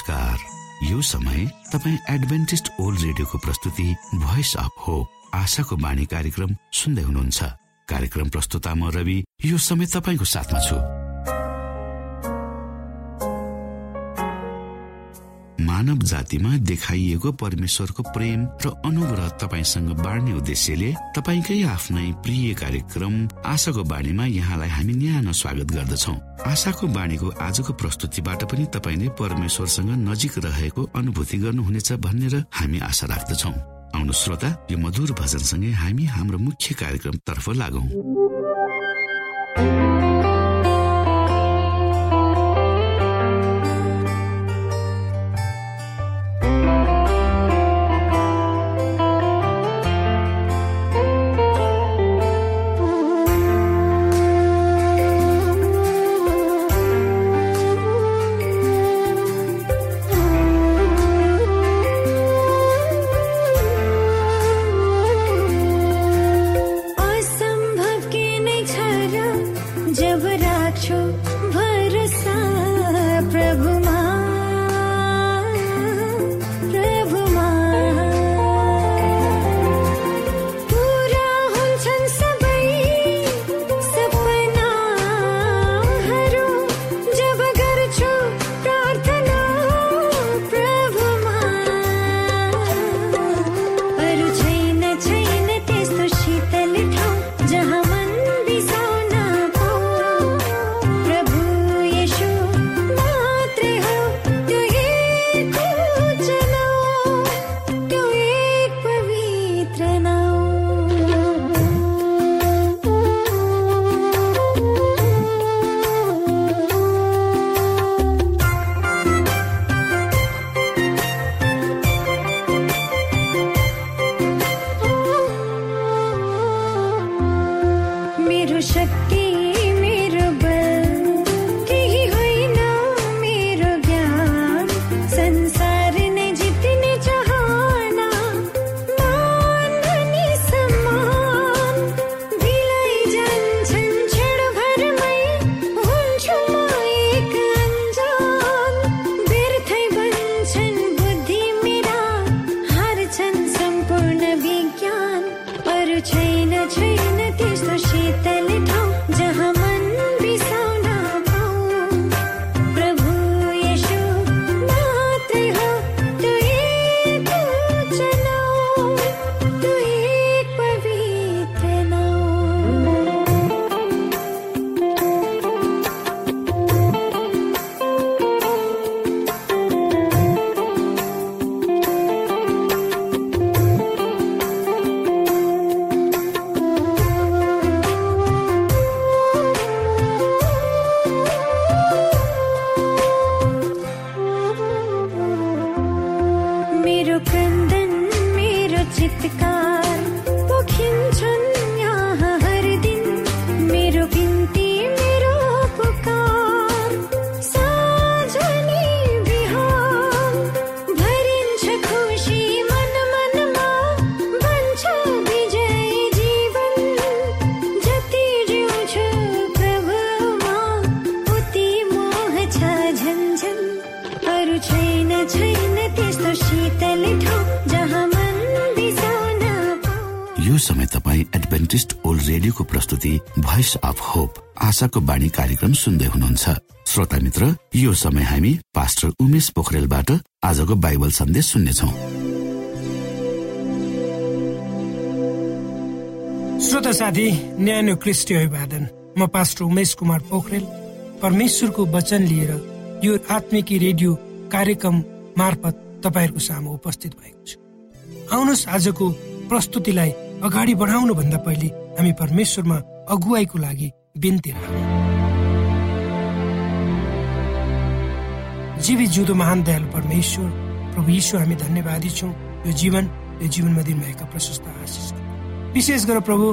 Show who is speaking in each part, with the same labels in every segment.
Speaker 1: नमस्कार। यो समय तपाईँ एडभेन्टिस्ट ओल्ड रेडियोको प्रस्तुति भोइस अफ होप आशाको बाणी कार्यक्रम सुन्दै हुनुहुन्छ। कार्यक्रम प्रस्तुता म रवि यो समय तपाईँको साथमा छु। मानव जातिमा देखाइएको परमेश्वरको प्रेम र अनुग्रह तपाईँसँग बाँड्ने उद्देश्यले तपाईँकै आफ्नै प्रिय कार्यक्रम आशाको बाणीमा यहाँलाई हामी न्यानो स्वागत गर्दछौ। आशाको बाणीको आजको प्रस्तुतिबाट पनि तपाईँले परमेश्वरसँग नजिक रहेको अनुभूति गर्नुहुनेछ भनेर हामी आशा राख्दछौ। आउनु श्रोता यो मधुर भजनसँगै हामी हाम्रो मुख्य कार्यक्रमतर्फ लागौ। समय तपाईँ एडभेन्टिस्ट ओल्ड रेडियोको प्रस्तुति भोइस अफ होप आशाको बाणी कार्यक्रम सुन्दै हुनुहुन्छ। श्रोता मित्र यो समय हामी पास्टर उमेश पोखरेलबाट आजको बाइबल सन्देश सुन्नेछौ।
Speaker 2: श्रोता साथी न्यानो क्रिस्टी अभिवादन। म पास्टर उमेश कुमार पोखरेल। परमेश्वरको वचन लिएर यो आत्मिकी रेडियो कार्यक्रम मार्फत तपाईँहरूको सामु उपस्थित भएको छु। आउनुहोस् आजको प्रस्तुतिलाई अगाडि बढाउनु भन्दा पहिले हामी परमेश्वरमा अगुवाईको लागि बिन्ती जीवी जिउँदो महान दयालु परमेश्वर प्रभु ईश्वर हामी धन्यवादी छौँ। यो जीवन यो जीवनमा दिनुभएका प्रशस्त आशिष। विशेष गरेर प्रभु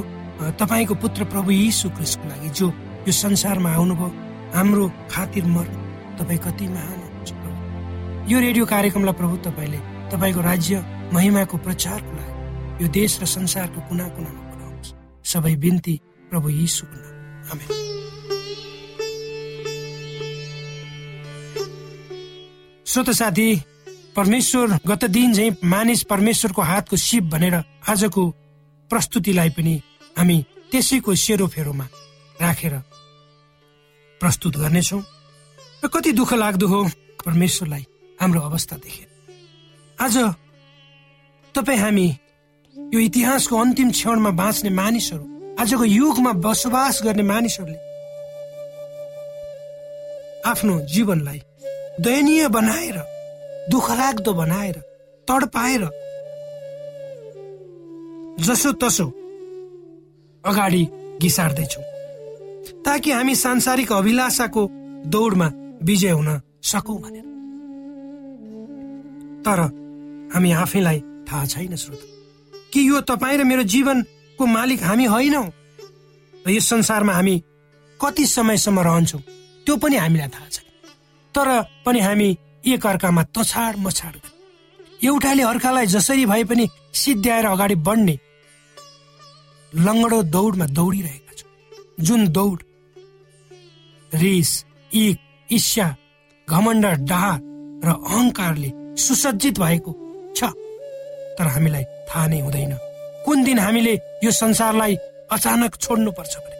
Speaker 2: तपाईँको पुत्र प्रभु यीशु क्रिस्टको लागि जो यो संसारमा आउनुभयो हाम्रो खातिर मर तपाईँ कति महान यो रेडियो कार्यक्रमलाई प्रभु तपाईँले तपाईँको राज्य महिमाको प्रचारको लागि यो देश र संसारको कुना कुनामा पुऱ्याउनुहोस् सबै बिन्ती प्रभु यीशुको नाम श्रोत साथी परमेश्वर गत दिन झै मानिस परमेश्वरको हातको सिप भनेर आजको प्रस्तुतिलाई पनि हामी त्यसैको सेरोफेरोमा राखेर प्रस्तुत गर्नेछौ। र कति दुःख लाग्दो हो परमेश्वरलाई हाम्रो अवस्था देखेर आज तपाईँ हामी यो इतिहासको अन्तिम क्षणमा बाँच्ने मानिसहरू आजको युगमा बसोबास गर्ने मानिसहरूले आफ्नो जीवनलाई दयनीय बनाएर दुःखलाग्दो बनाएर तडपाएर जसो तसो अगाडि घिसार्दैछौ ताकि हामी सांसारिक अभिलाषाको दौडमा विजय हुन सकौँ भनेर। तर हामी आफैलाई थाहा छैन श्रोत। कि यो तपाईँ र मेरो जीवनको मालिक हामी होइनौ? र यस संसारमा हामी कति समयसम्म रहन्छौँ त्यो पनि हामीलाई थाहा छैन। तर पनि हामी एक अर्कामा तछाड मछाड एउटाले अर्कालाई जसरी भए पनि सिद्ध्याएर अगाडि बढ्ने लङ्गडो दौडमा दौडिरहेका छौँ। जुन दौड रिस इक ईर्ष्या घमण्ड डाह र अहङ्कारले सुसज्जित भएको छ। तर हामीलाई थाहा नै हुँदैन। कुन दिन हामीले यो संसारलाई अचानक छोड्नुपर्छ भने?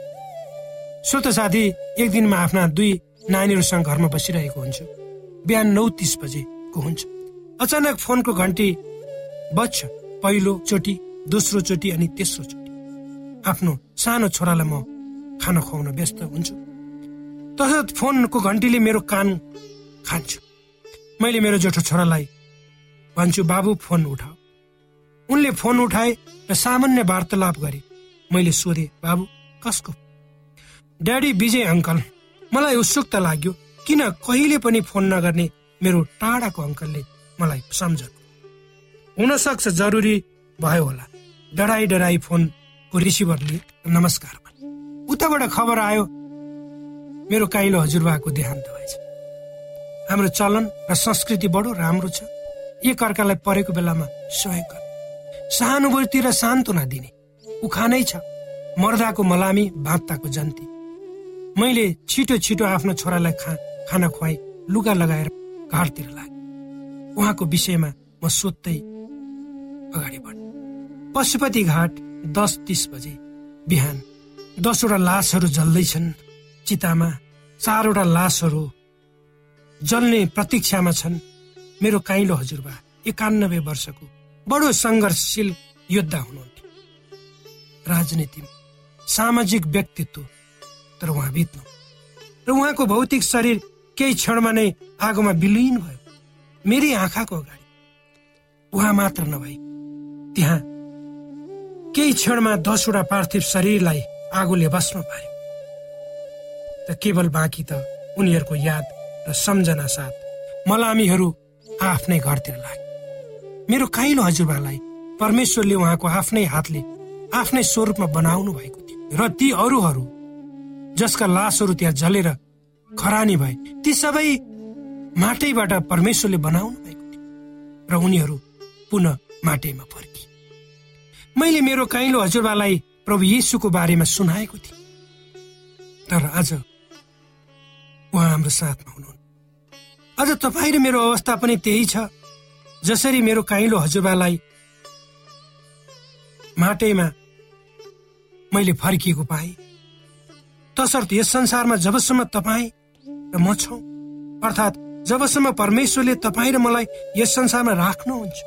Speaker 2: श्रोत साथी एक दिनमा आफ्ना दुई नानीहरूसँग घरमा बसिरहेको हुन्छु। बिहान नौ तिस बजेको हुन्छ। अचानक फोनको घन्टी बज्छ। दोस्रो चोटि अनि तेस्रो चोटि। आफ्नो सानो छोरालाई म खाना खुवाउन व्यस्त हुन्छु। तसर्थ फोनको घन्टीले मेरो कान खान्छु। मैले मेरो जेठो छोरालाई भन्छु बाबु फोन उठाऊ। उनले फोन उठाए र सामान्य वार्तालाप गरे। मैले सोधे बाबु कसको? Daddy Vijay uncle. मलाई उत्सुकता लाग्यो किन कहिले पनि फोन नगर्ने मेरो टाढाको अङ्कलले मलाई सम्झनु। हुन सक्छ जरुरी भयो होला। डराई डराई फोनको रिसिभरले नमस्कार उताबाट खबर आयो मेरो काइलो हजुरबाको देहान्त भएछ। हाम्रो चलन र संस्कृति बडो राम्रो छ। एक अर्कालाई परेको बेलामा सहयोग गर्ने सहानुभूति र सान्त्वना दिने। उखानै छ। मर्दाको मलामी बाँत्ताको जन्ती। मैले छिटो छिटो आफ्नो छोरालाई खा खाना खुवाई लुगा लगाएर घाटतिर लागे उहाँको विषयमा म सोध्दै अगाडि बढ। पशुपति घाट दस तिस बजे। बिहान दसवटा लासहरू जल्दैछन्। चितामा चारवटा लासहरू जल्ने प्रतीक्षामा छन्। मेरो काइलो हजुरबा एकानब्बे वर्षको बडो सङ्घर्षशील योद्धा हुनुहुन्थ्यो। राजनीतिमा सामाजिक व्यक्तित्व तर उहाँ बित्नु र उहाँको भौतिक शरीर केही क्षणमा नै आगोमा विलिन भयो। मेरै आँखाको अगाडि। उहाँ मात्र नभई त्यहाँ केही क्षणमा दसवटा पार्थिव शरीरलाई आगोले भस्म पार्यो त केवल बाँकी त उनीहरूको याद र सम्झना साथ। मलामीहरू आफ्नै घरतिर लागे मेरो काइलो हजुरबालाई परमेश्वरले उहाँको आफ्नै हातले आफ्नै स्वरूपमा बनाउनु भएको थियो। र ती अरूहरू जसका लासहरू त्यहाँ जलेर खरानी भए ती सबै माटैबाट परमेश्वरले बनाउनु भएको थियो। र उनीहरू पुनः माटैमा फर्किए मैले मेरो काइलो हजुरबालाई प्रभु येसुको बारेमा सुनाएको थिएँ। तर आज उहाँ हाम्रो साथमा हुनुहुन्न अझ तपाईँ र मेरो अवस्था पनि त्यही छ। जसरी मेरो काइलो हजुरबालाई माटैमा मैले फर्किएको पाएँ। तसर्थ यस संसारमा जबसम्म तपाईँ र म छौ अर्थात् जबसम्म परमेश्वरले तपाईँ र मलाई यस संसारमा राख्नुहुन्छ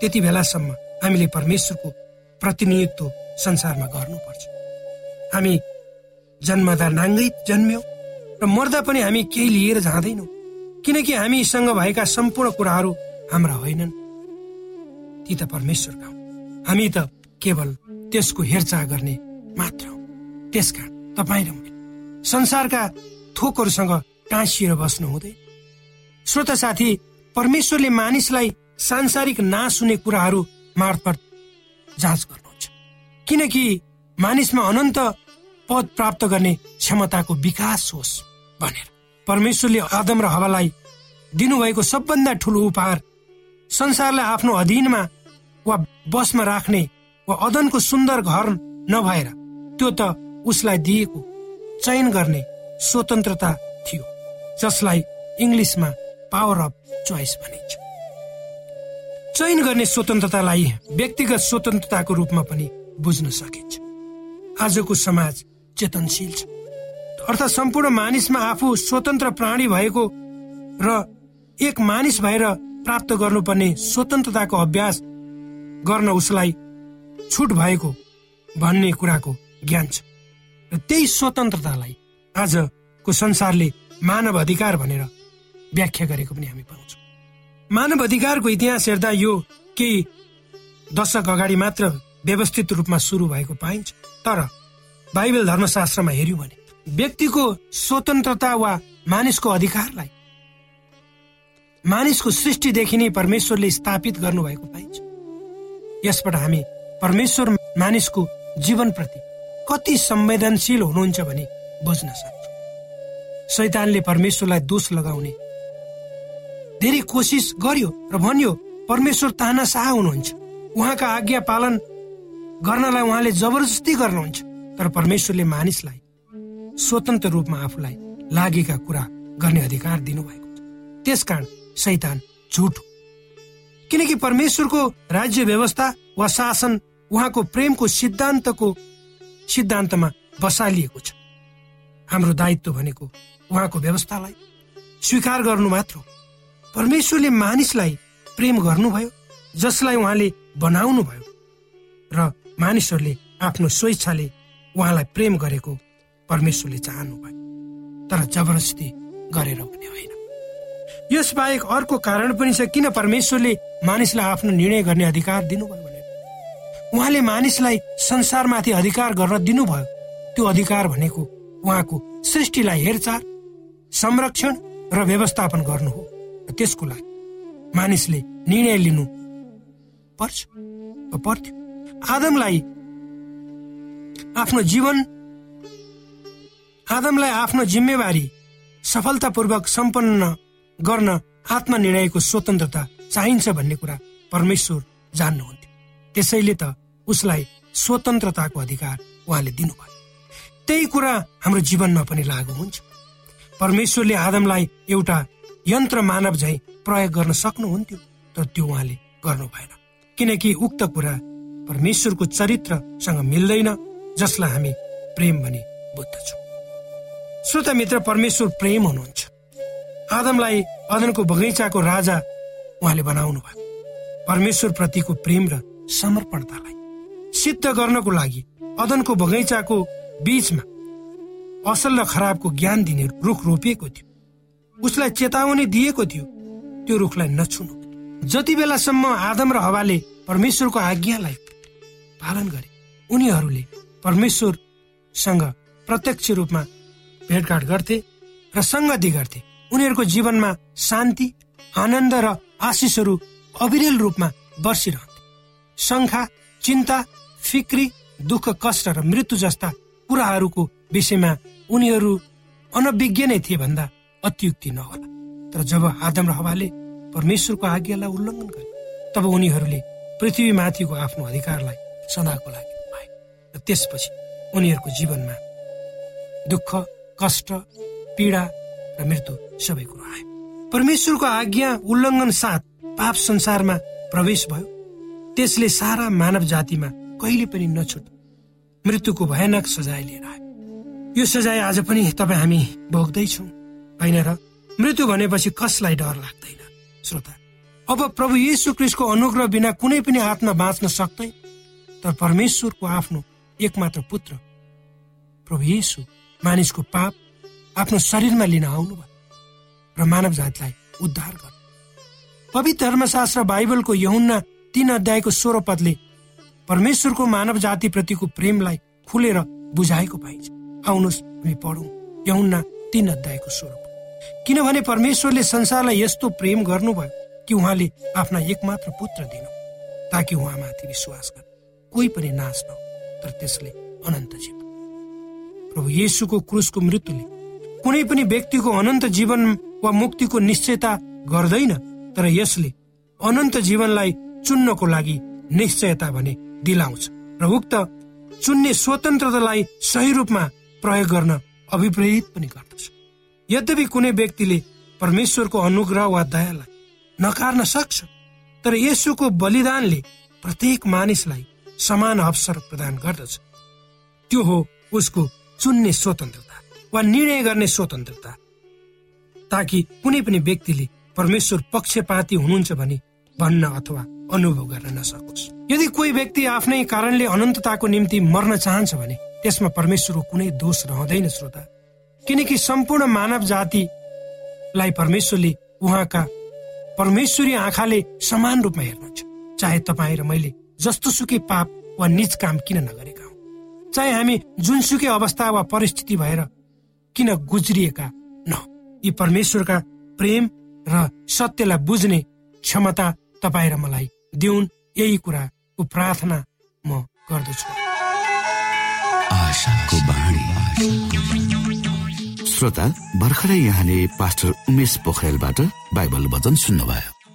Speaker 2: त्यति बेलासम्म हामीले परमेश्वरको प्रतिनिधित्व संसारमा गर्नुपर्छ। हामी जन्मदा नाङ्गै जन्म्यौँ र मर्दा पनि हामी केही लिएर जाँदैनौँ। किनकि हामीसँग भएका सम्पूर्ण कुराहरू हाम्रा होइनन्। ती त परमेश्वरका हुन्। हामी त केवल त्यसको हेरचाह गर्ने मात्र हौ। त्यसकारण तपाईँ र संसारका थोकहरूसँग टाँसिएर बस्नु हुँदैन श्रोत साथी परमेश्वरले मानिसलाई सांसारिक नाश हुने कुराहरू मार्फत जाँच गर्नुहुन्छ। किनकि मानिसमा अनन्त पद प्राप्त गर्ने क्षमताको विकास होस् भनेर। परमेश्वरले आदम र हवालाई दिनुभएको सबभन्दा ठुलो उपहार संसारलाई आफ्नो अधीनमा वा बसमा राख्ने वा अदनको सुन्दर घर नभएर त्यो त उसलाई दिएको चयन गर्ने स्वतन्त्रता थियो जसलाई इङ्ग्लिसमा पावर अफ चोइस भनिन्छ। चयन गर्ने स्वतन्त्रतालाई व्यक्तिगत स्वतन्त्रताको रूपमा पनि बुझ्न सकिन्छ। आजको समाज चेतनशील छ। अर्थात् सम्पूर्ण मानिसमा आफू स्वतन्त्र प्राणी भएको र एक मानिस भएर प्राप्त गर्नुपर्ने स्वतन्त्रताको अभ्यास गर्न उसलाई छुट भएको भन्ने कुराको ज्ञान छ। र त्यही स्वतन्त्रतालाई आजको संसारले मानव अधिकार भनेर व्याख्या गरेको पनि हामी पाउँछौँ। मानव अधिकारको इतिहास हेर्दा यो केही दशक अगाडि मात्र व्यवस्थित रूपमा सुरु भएको पाइन्छ। तर बाइबल धर्मशास्त्रमा हेऱ्यौँ भने व्यक्तिको स्वतन्त्रता वा मानिसको अधिकारलाई मानिसको सृष्टिदेखि नै परमेश्वरले स्थापित गर्नुभएको पाइन्छ। यसबाट हामी परमेश्वर मानिसको जीवनप्रति कति संवेदनशील हुनुहुन्छ भने बुझ्न सक्छौँ। शैतानले परमेश्वरलाई दोष लगाउने धेरै कोसिस गर्यो र भन्यो परमेश्वर तानासाह हुनुहुन्छ। उहाँका आज्ञा पालन गर्नलाई उहाँले जबरजस्ती गर्नुहुन्छ। तर परमेश्वरले मानिसलाई स्वतन्त्र रूपमा आफूलाई लागेका कुरा गर्ने अधिकार दिनुभएको छ। त्यसकारण सैतान झुट हो। किनकि परमेश्वरको राज्य व्यवस्था वा शासन उहाँको प्रेमको सिद्धान्तको सिद्धान्तमा बसालिएको छ। हाम्रो दायित्व भनेको उहाँको व्यवस्थालाई स्वीकार गर्नु मात्र परमेश्वरले मानिसलाई प्रेम गर्नुभयो जसलाई उहाँले बनाउनु भयो र मानिसहरूले आफ्नो स्वेच्छाले उहाँलाई प्रेम गरेको परमेश्वरले चाहनु भयो। तर जबरजस्ती गरेर पनि होइन। यसबाहेक अर्को कारण पनि छ किन परमेश्वरले मानिसलाई आफ्नो निर्णय गर्ने अधिकार दिनुभयो भने? उहाँले मानिसलाई संसारमाथि अधिकार गर्न दिनुभयो। त्यो अधिकार भनेको उहाँको सृष्टिलाई हेरचाह संरक्षण र व्यवस्थापन गर्नु हो। त्यसको लागि मानिसले निर्णय लिनु पर्छ। पर्थ्यो। आदमलाई आफ्नो जीवन आदमलाई आफ्नो जिम्मेवारी सफलतापूर्वक सम्पन्न गर्न आत्मनिर्णयको स्वतन्त्रता चाहिन्छ भन्ने कुरा परमेश्वर जान्नुहुन्थ्यो। त्यसैले त उसलाई स्वतन्त्रताको अधिकार उहाँले दिनुभयो। त्यही कुरा हाम्रो जीवनमा पनि लागू हुन्छ। परमेश्वरले आदमलाई एउटा यन्त्र मानव झै प्रयोग गर्न सक्नुहुन्थ्यो तर त्यो उहाँले गर्नु भएन। किनकि उक्त कुरा परमेश्वरको चरित्रसँग मिल्दैन जसलाई हामी प्रेम भनी बुझ्दछौँ श्रोता मित्र परमेश्वर प्रेम हुनुहुन्छ। आदमलाई अदनको बगैँचाको राजा उहाँले बनाउनु भयो। परमेश्वर प्रतिको प्रेम र समर्पणतालाई सिद्ध गर्नको लागि अदनको बगैँचाको बीचमा असल र खराबको ज्ञान दिने रुख रोपिएको थियो। उसलाई चेतावनी दिएको थियो। त्यो रुखलाई नछुनु। जति बेलासम्म आदम र हवाले परमेश्वरको आज्ञालाई पालन गरे उनीहरूले परमेश्वरसँग प्रत्यक्ष रूपमा भेटघाट गर्थे र सङ्गति गर्थे। उनीहरूको जीवनमा शान्ति आनन्द र आशिषहरू अविरल रूपमा बर्सिरहन्थे। शङ्खा चिन्ता फिक्री दुःख कष्ट र मृत्यु जस्ता कुराहरूको विषयमा उनीहरू अनभिज्ञ नै थिए भन्दा अत्युक्ति नहोला। तर जब आदम र हवाले परमेश्वरको आज्ञालाई उल्लङ्घन गरे तब उनीहरूले पृथ्वीमाथिको आफ्नो अधिकारलाई सदाको लागि पाए। र त्यसपछि उनीहरूको जीवनमा दुःख कष्ट पीडा र मृत्यु सबै कुरो आयो। परमेश्वरको आज्ञा उल्लङ्घन साथ पाप संसारमा प्रवेश भयो। त्यसले सारा मानव जातिमा कहिले पनि नछुट मृत्युको भयानक सजाय लिएर आयो। यो सजाय आज पनि तपाईँ हामी भोग्दैछौ। होइन र मृत्यु भनेपछि कसलाई डर लाग्दैन? श्रोता अब प्रभु येशु क्रिस्टको अनुग्रह बिना कुनै पनि आत्मा बाँच्न सक्दैन। तर परमेश्वरको आफ्नो एकमात्र पुत्र प्रभु येशु मानिसको पाप आफ्नो शरीरमा लिन आउनुभयो र मानव जातिलाई उद्धार गर्नु पवित्र धर्मशास्त्र बाइबलको यहुन्ना तीन अध्यायको स्वर पदले परमेश्वरको मानव जाति प्रतिको प्रेमलाई खुलेर बुझाएको पाइन्छ। आउनुहोस् हामी पढौँ यहुन्ना तीन अध्यायको स्वर किनभने परमेश्वरले संसारलाई यस्तो प्रेम गर्नुभयो कि उहाँले आफ्ना एकमात्र पुत्र दिनु ताकि उहाँमाथि विश्वास गर्नु। कोही पनि नाश न तर त्यसले अनन्त जीवन प्रभु येसुको क्रुसको मृत्युले। कुनै पनि व्यक्तिको अनन्त जीवन वा मुक्तिको निश्चयता गर्दैन तर यसले अनन्त जीवनलाई चुन्नको लागि निश्चयता भने दिलाउँछ। र उक्त चुन्ने स्वतन्त्रतालाई सही रूपमा प्रयोग गर्न अभिप्रेरित पनि गर्दछ। यद्यपि कुनै व्यक्तिले परमेश्वरको अनुग्रह वा दयालाई नकार्न सक्छ तर यसुको बलिदानले प्रत्येक मानिसलाई समान अवसर प्रदान गर्दछ। त्यो हो उसको चुन्ने स्वतन्त्रता वा निर्णय गर्ने स्वतन्त्रता। ताकि कुनै पनि व्यक्तिले परमेश्वर पक्षपाती हुनुहुन्छ भने भन्न अथवा अनुभव गर्न नसकोस्। यदि कोही व्यक्ति आफ्नै कारणले अनन्तताको निम्ति मर्न चाहन्छ भने त्यसमा परमेश्वरको कुनै दोष रहँदैन श्रोता। किनकि सम्पूर्ण मानव जातिलाई परमेश्वरले उहाँका परमेश्वरी आँखाले समान रूपमा हेर्नुहुन्छ। चाहे तपाईँ र मैले जस्तो सुकै पाप वा निज काम किन नगरेका चाहे हामी जुनसुकै अवस्था वा परिस्थिति भएर किन गुज्रिएका न? यी परमेश्वरका प्रेम र सत्यलाई बुझ्ने क्षमता तपाईँ र मलाई देउन्। यही कुराको प्रार्थना म गर्दछु।
Speaker 3: श्रोता भर्खरै यहाँले पास्टर उमेश पोखरेलबाट बाइबल वचन सुन्नुभयो।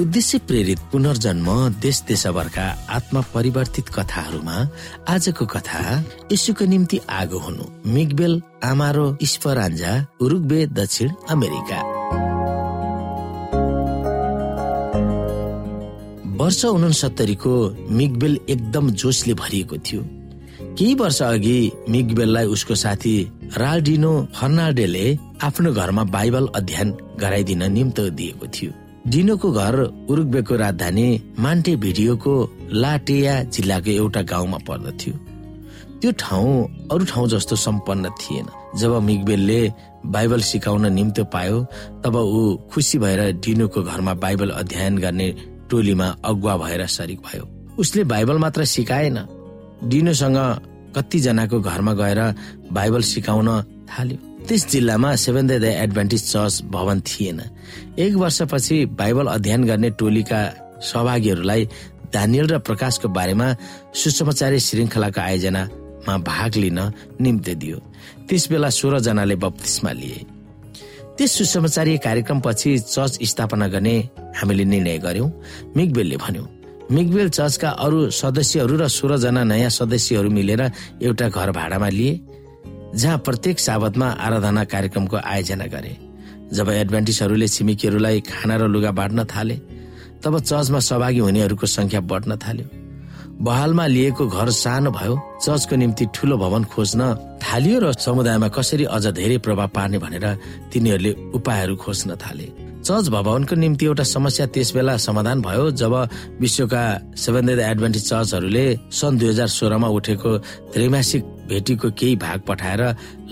Speaker 4: उद्देश्य प्रेरित पुनर्जन्म देश देशभरका आत्मा परिवर्तित कथाहरूमा आजको कथा यीशुको निम्ति आगो हुनु। मिगबेल आमारो स्परान्जा उरुग्बे दक्षिण अमेरिका। वर्ष उनसत्तरीको मिगबेल एकदम जोसले भरिएको थियो। केही वर्ष अघि मिगबेललाई उसको साथी राल्डिनो फर्नाल्डेले आफ्नो घरमा बाइबल अध्ययन गराइदिन निम्तो दिएको थियो। डिनोको घर उरुग्वेको राजधानी मान्टे भिडियोको लाटेया जिल्लाको एउटा गाउँमा पर्दथ्यो। त्यो ठाउँ अरू ठाउँ जस्तो सम्पन्न थिएन। जब मिगबेलले बाइबल सिकाउन निम्तो पायो तब ऊ खुसी भएर डिनोको घरमा बाइबल अध्ययन गर्ने टोलीमा अगुवा भएर सरिक भयो। उसले बाइबल मात्र सिकाएन। डिनोसँग कतिजनाको घरमा गएर बाइबल सिकाउन थाल्यो। त्यस जिल्लामा सेभेन डे एडभान्टेज चर्च भवन थिएन। एक वर्षपछि बाइबल अध्ययन गर्ने टोलीका सहभागीहरूलाई दानियल र प्रकाशको बारेमा सुसमाचारी श्रृङ्खलाको आयोजनामा भाग लिन निम्ति दियो। त्यस बेला सोह्र जनाले बत्तिसमा लिए। त्यस सुसमाचारी कार्यक्रमपछि चर्च स्थापना गर्ने हामीले निर्णय गर्यौं। मिगबेलले भन्यो मिगबेल चर्चका अरू सदस्यहरू र सोह्रजना नयाँ सदस्यहरू मिलेर एउटा घर भाडामा लिए। जहाँ प्रत्येक साबतमा आराधना कार्यक्रमको आयोजना गरे। जब एडभान्टिसहरूले छिमेकीहरूलाई खाना र लुगा बाँड्न थाले तब चर्चमा सहभागी हुनेहरूको संख्या बढ्न थाल्यो। बहालमा लिएको घर सानो भयो चर्चको निम्ति ठूलो भवन खोज्न थालियो र समुदायमा कसरी अझ धेरै प्रभाव पार्ने भनेर तिनीहरूले उपायहरू खोज्न थाले। चर्च भवनको निम्ति एउटा समस्या त्यस बेला समाधान भयो जब विश्वका सेभेन एडभान्टेज चर्चहरूले सन् दुई हजार सोह्रमा उठेको त्रैमासिक भेटीको केही भाग पठाएर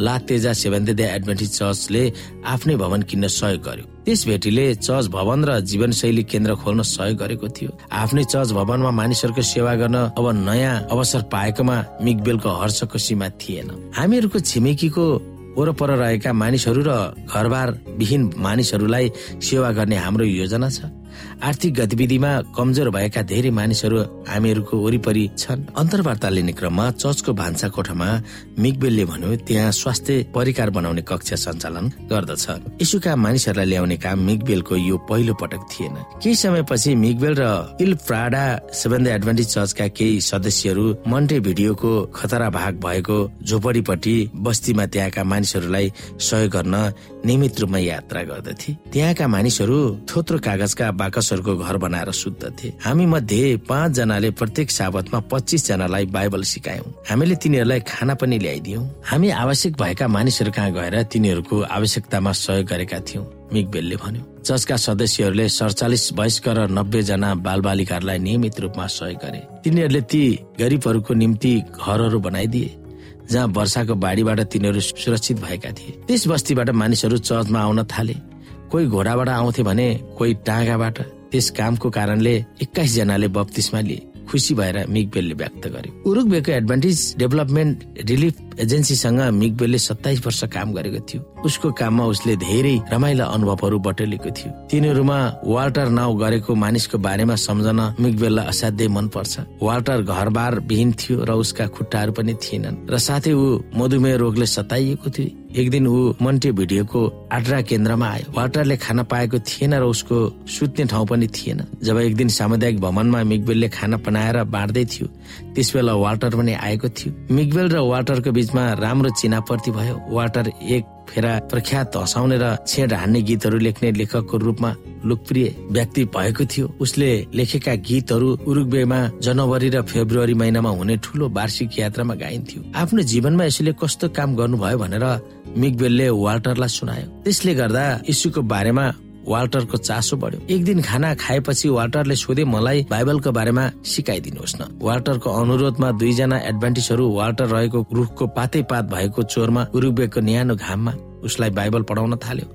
Speaker 4: ला तेजा सेभेन्थ एडभेन्टिज चर्चले आफ्नै भवन किन्न सहयोग गर्यो। त्यस भेटीले चर्च भवन र जीवनशैली केन्द्र खोल्न सहयोग गरेको थियो। आफ्नै चर्च भवनमा मानिसहरूको सेवा गर्न अब नयाँ अवसर पाएकोमा मिगबेलको हर्षको सीमा थिएन। हामीहरूको छिमेकीको वरपर रहेका मानिसहरू र घरबार विहीन मानिसहरूलाई सेवा गर्ने हाम्रो योजना छ। आर्थिक गतिविधिमा कमजोर भएका धेरै मानिसहरू हामीहरूको वरिपरि छन्। अन्तर्वार्ता लिने क्रममा चर्चको भान्सा कोठामा मिगबेलले भन्यो त्यहाँ स्वास्थ्य परिकार बनाउने कक्षा सञ्चालन गर्दछ। यीशुका मानिसहरूलाई ल्याउने काम मिगबेलको यो पहिलो पटक थिएन। केही समयपछि मिगबेल र इल प्राडा सेभेन एडभान्टेज चर्चका केही सदस्यहरू मन्टे भिडियोको खतरा भाग भएको झोपडीपट्टि बस्तीमा त्यहाँका मानिसहरूलाई सहयोग गर्न नियमित रूपमा यात्रा गर्दथे। त्यहाँका मानिसहरू थोत्रो कागजका बाकसहरूको घर बनाएर सुत्दथे हामी मध्ये पाँच जनाले प्रत्येक साबतमा पच्चिस जनालाई बाइबल सिकायौं। हामीले तिनीहरूलाई खाना पनि ल्याइदियौं। हामी आवश्यक भएका मानिसहरू कहाँ गएर तिनीहरूको आवश्यकतामा सहयोग गरेका थियौं मिगबेलले भन्यो। चर्चका सदस्यहरूले सडचालिस वयस्क र नब्बे जना बालबालिकाहरूलाई नियमित रूपमा सहयोग गरे। तिनीहरूले ती गरिबहरूको निम्ति घरहरू बनाइदिए जहाँ वर्षाको बाढीबाट तिनीहरू सुरक्षित भएका थिए। त्यस बस्तीबाट मानिसहरू चर्चमा आउन थाले। कोही घोडाबाट आउँथे भने कोही टाँगाबाट। त्यस कामको कारणले एक्काइस जनाले बत्तिसमा लिए खुसी भएर मिगबेलले व्यक्त गरे उरुगवेको एडभान्टेज डेभलपमेन्ट रिलिफ एजेन्सीसँग मिगबेलले सत्ताइस वर्ष काम गरेको थियो। उसको काममा उसले धेरै रमाइला अनुभवहरू बटुलेको थियो। तिनीहरूमा वाल्टर नाउ गरेको मानिसको बारेमा सम्झन मिगबेललाई असाध्यै मन पर्छ वाल्टर घरबार विहीन थियो र उसका खुट्टाहरू पनि थिएनन्। र साथै ऊ मधुमेह रोगले सताइएको थियो। एक दिन ऊ मन्टे भिडियोको आड्रा केन्द्रमा आयो। वाल्टरले खाना पाएको थिएन र उसको सुत्ने ठाउँ पनि थिएन। जब एक दिन सामुदायिक भवनमा मिगबेलले खाना बनाएर बाँड्दै थियो त्यस बेला वाल्टर पनि आएको थियो। मिगबेल र वाल्टरको बीचमा राम्रो चिनापर्ती भयो। वाल्टर एक फेरा प्रख्यात हँसाउने र छेड हान्ने गीतहरू लेख्ने लेखकको रूपमा लोकप्रिय व्यक्ति भएको थियो। उसले लेखेका गीतहरू उरुग्वेमा जनवरी र फेब्रुअरी महिनामा हुने ठुलो वार्षिक यात्रामा गाइन्थ्यो। आफ्नो जीवनमा यसले कस्तो काम गर्नुभयो भनेर मिगबेलले वाल्टरलाई सुनायो। त्यसले गर्दा यीशुको बारेमा वाल्टरको चासो बढ्यो। एक दिन खाना खाएपछि वाल्टरले सोधे मलाई बाइबलको बारेमा सिकाइदिनुहोस् न। वाल्टरको अनुरोधमा दुईजना एडभान्टिसहरू वाल्टर रहेको रुखको पातै पात भएको चोरमा उरुबेको न्यानो घाममा उसलाई बाइबल पढाउन थाल्यो।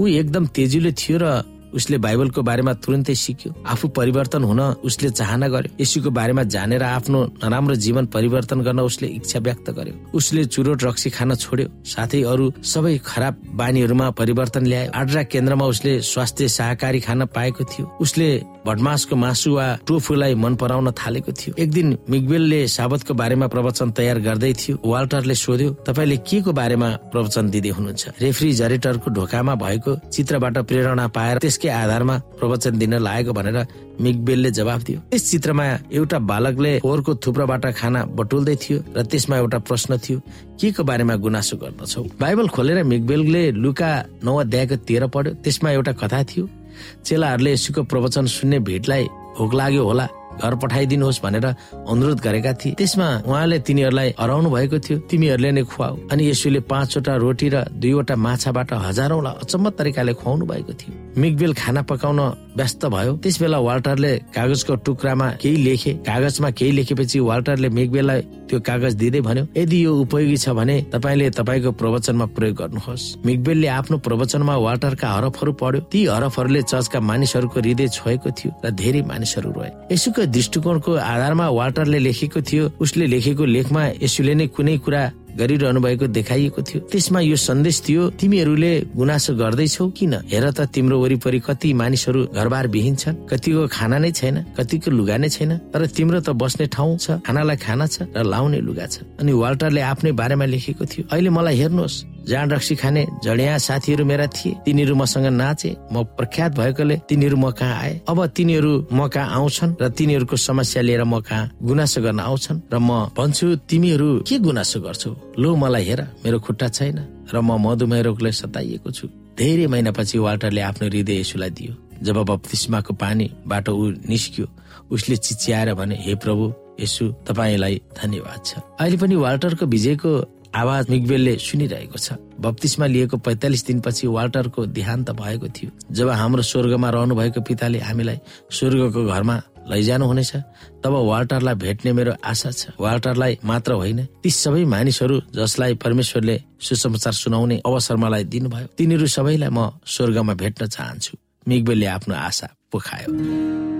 Speaker 4: ऊ एकदम तेजिलो थियो र उसले बाइबलको बारेमा तुरन्तै सिक्यो। आफू परिवर्तन हुन उसले चाहना गर्यो। यसुको बारेमा जानेर आफ्नो नराम्रो जीवन परिवर्तन गर्न उसले इच्छा व्यक्त गर्यो। उसले चुरोट रक्सी खान छोड्यो। साथै अरू सबै खराब बानीहरूमा परिवर्तन ल्यायो। आड्रा केन्द्रमा उसले स्वास्थ्य सहकारी खान पाएको थियो। उसले भटमासको मासु वा टोफुलाई मन पराउन थालेको थियो। एक दिन मिगबेलले साबतको बारेमा प्रवचन तयार गर्दै थियो। वाल्टरले सोध्यो तपाईँले के को बारेमा प्रवचन दिँदै हुनुहुन्छ? रेफ्रिजरेटरको ढोकामा भएको चित्रबाट प्रेरणा पाएर त्यसकै आधारमा प्रवचन दिन लागेको भनेर मिगबेलले जवाफ दियो। त्यस चित्रमा एउटा बालकले फोहोरको थुप्रोबाट खाना बटुल्दै थियो र त्यसमा एउटा प्रश्न थियो के को बारेमा गुनासो गर्दछौ? बाइबल खोलेर मिगबेलले लुका नौ अध्यायको तेह्र पढ्यो। त्यसमा एउटा कथा थियो चेलाहरूले यसुको प्रवचन सुन्ने भेटलाई भोक लाग्यो होला। घर पठाइदिनुहोस् भनेर अनुरोध गरेका थिए। त्यसमा उहाँले तिनीहरूलाई हराउनु भएको थियो। तिमीहरूले नै खुवाऊ। अनि यसुले पाँचवटा रोटी र दुईवटा माछाबाट हजारौंलाई अचम्म तरिकाले खुवाउनु भएको थियो। मिगबेल खाना पकाउन व्यस्त भयो। त्यस बेला वाल्टरले कागजको टुक्रामा केही लेखे। कागजमा केही लेखेपछि वाल्टरले मिगबेललाई त्यो कागज दिँदै भन्यो यदि यो उपयोगी छ भने तपाईँले तपाईँको प्रवचनमा प्रयोग गर्नुहोस्। मिगबेलले आफ्नो प्रवचनमा वाल्टरका हरफहरू पढ्यो। ती हरफहरूले चर्चका मानिसहरूको हृदय छोएको थियो र धेरै मानिसहरू रोए। यसुको दृष्टिकोणको आधारमा वाल्टरले लेखेको थियो उसले लेखेको लेखमा यसुले नै कुनै कुरा गरिरहनु भएको देखाइएको थियो। त्यसमा यो सन्देश थियो तिमीहरूले गुनासो गर्दैछौ किन? हेर त तिम्रो वरिपरि कति मानिसहरू घरबार विहीन छन्। कतिको खाना नै छैन कतिको लुगा नै छैन तर तिम्रो त बस्ने ठाउँ छ खानालाई खाना छ र लाउने लुगा छ। अनि वाल्टरले आफ्नै बारेमा लेखेको थियो अहिले मलाई हेर्नुहोस् जाँड रक्सी खाने जडिया साथीहरू मेरा थिए। तिनीहरू मसँग नाचे। म प्रख्यात भएकोले तिनीहरू म कहाँ आए। अब तिनीहरू म कहाँ आउँछन् र तिनीहरूको समस्या लिएर म कहाँ गुनासो गर्न आउँछन्। र म भन्छु तिमीहरू के गुनासो गर्छौ? लो मलाई हेर मेरो खुट्टा छैन। र म मधुमेह रोगले सताइएको छु। धेरै महिनापछि वाल्टरले आफ्नो हृदय यसुलाई दियो। जब बप्तिस्माको पानीबाट ऊ निस्कियो उसले चिच्याएर भने हे प्रभु यसु तपाईँलाई धन्यवाद छ। अहिले पनि वाल्टरको विजयको आवाज मिगबेलले सुनिरहेको छ। बत्तिसमा लिएको पैतालिस दिनपछि वाल्टरको देहान्त भएको थियो। जब हाम्रो स्वर्गमा रहनु भएको पिताले हामीलाई स्वर्गको घरमा लैजानु हुनेछ तब वाल्टरलाई भेट्ने मेरो आशा छ। वाल्टरलाई मात्र होइन ती सबै मानिसहरू जसलाई परमेश्वरले सुसमाचार सुनाउने अवसर मलाई दिनुभयो तिनीहरू सबैलाई म स्वर्गमा भेट्न चाहन्छु। मिगबेलले आफ्नो आशा पोखायो।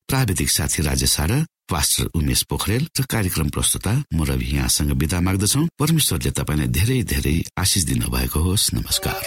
Speaker 3: प्राविधिक साथी राजेश र पास्टर उमेश पोखरेल र कार्यक्रम प्रस्तुता म रवि यहाँसँग विदा माग्दछौ। परमेश्वरले तपाईँलाई धेरै धेरै आशिष दिनु भएको होस्। नमस्कार।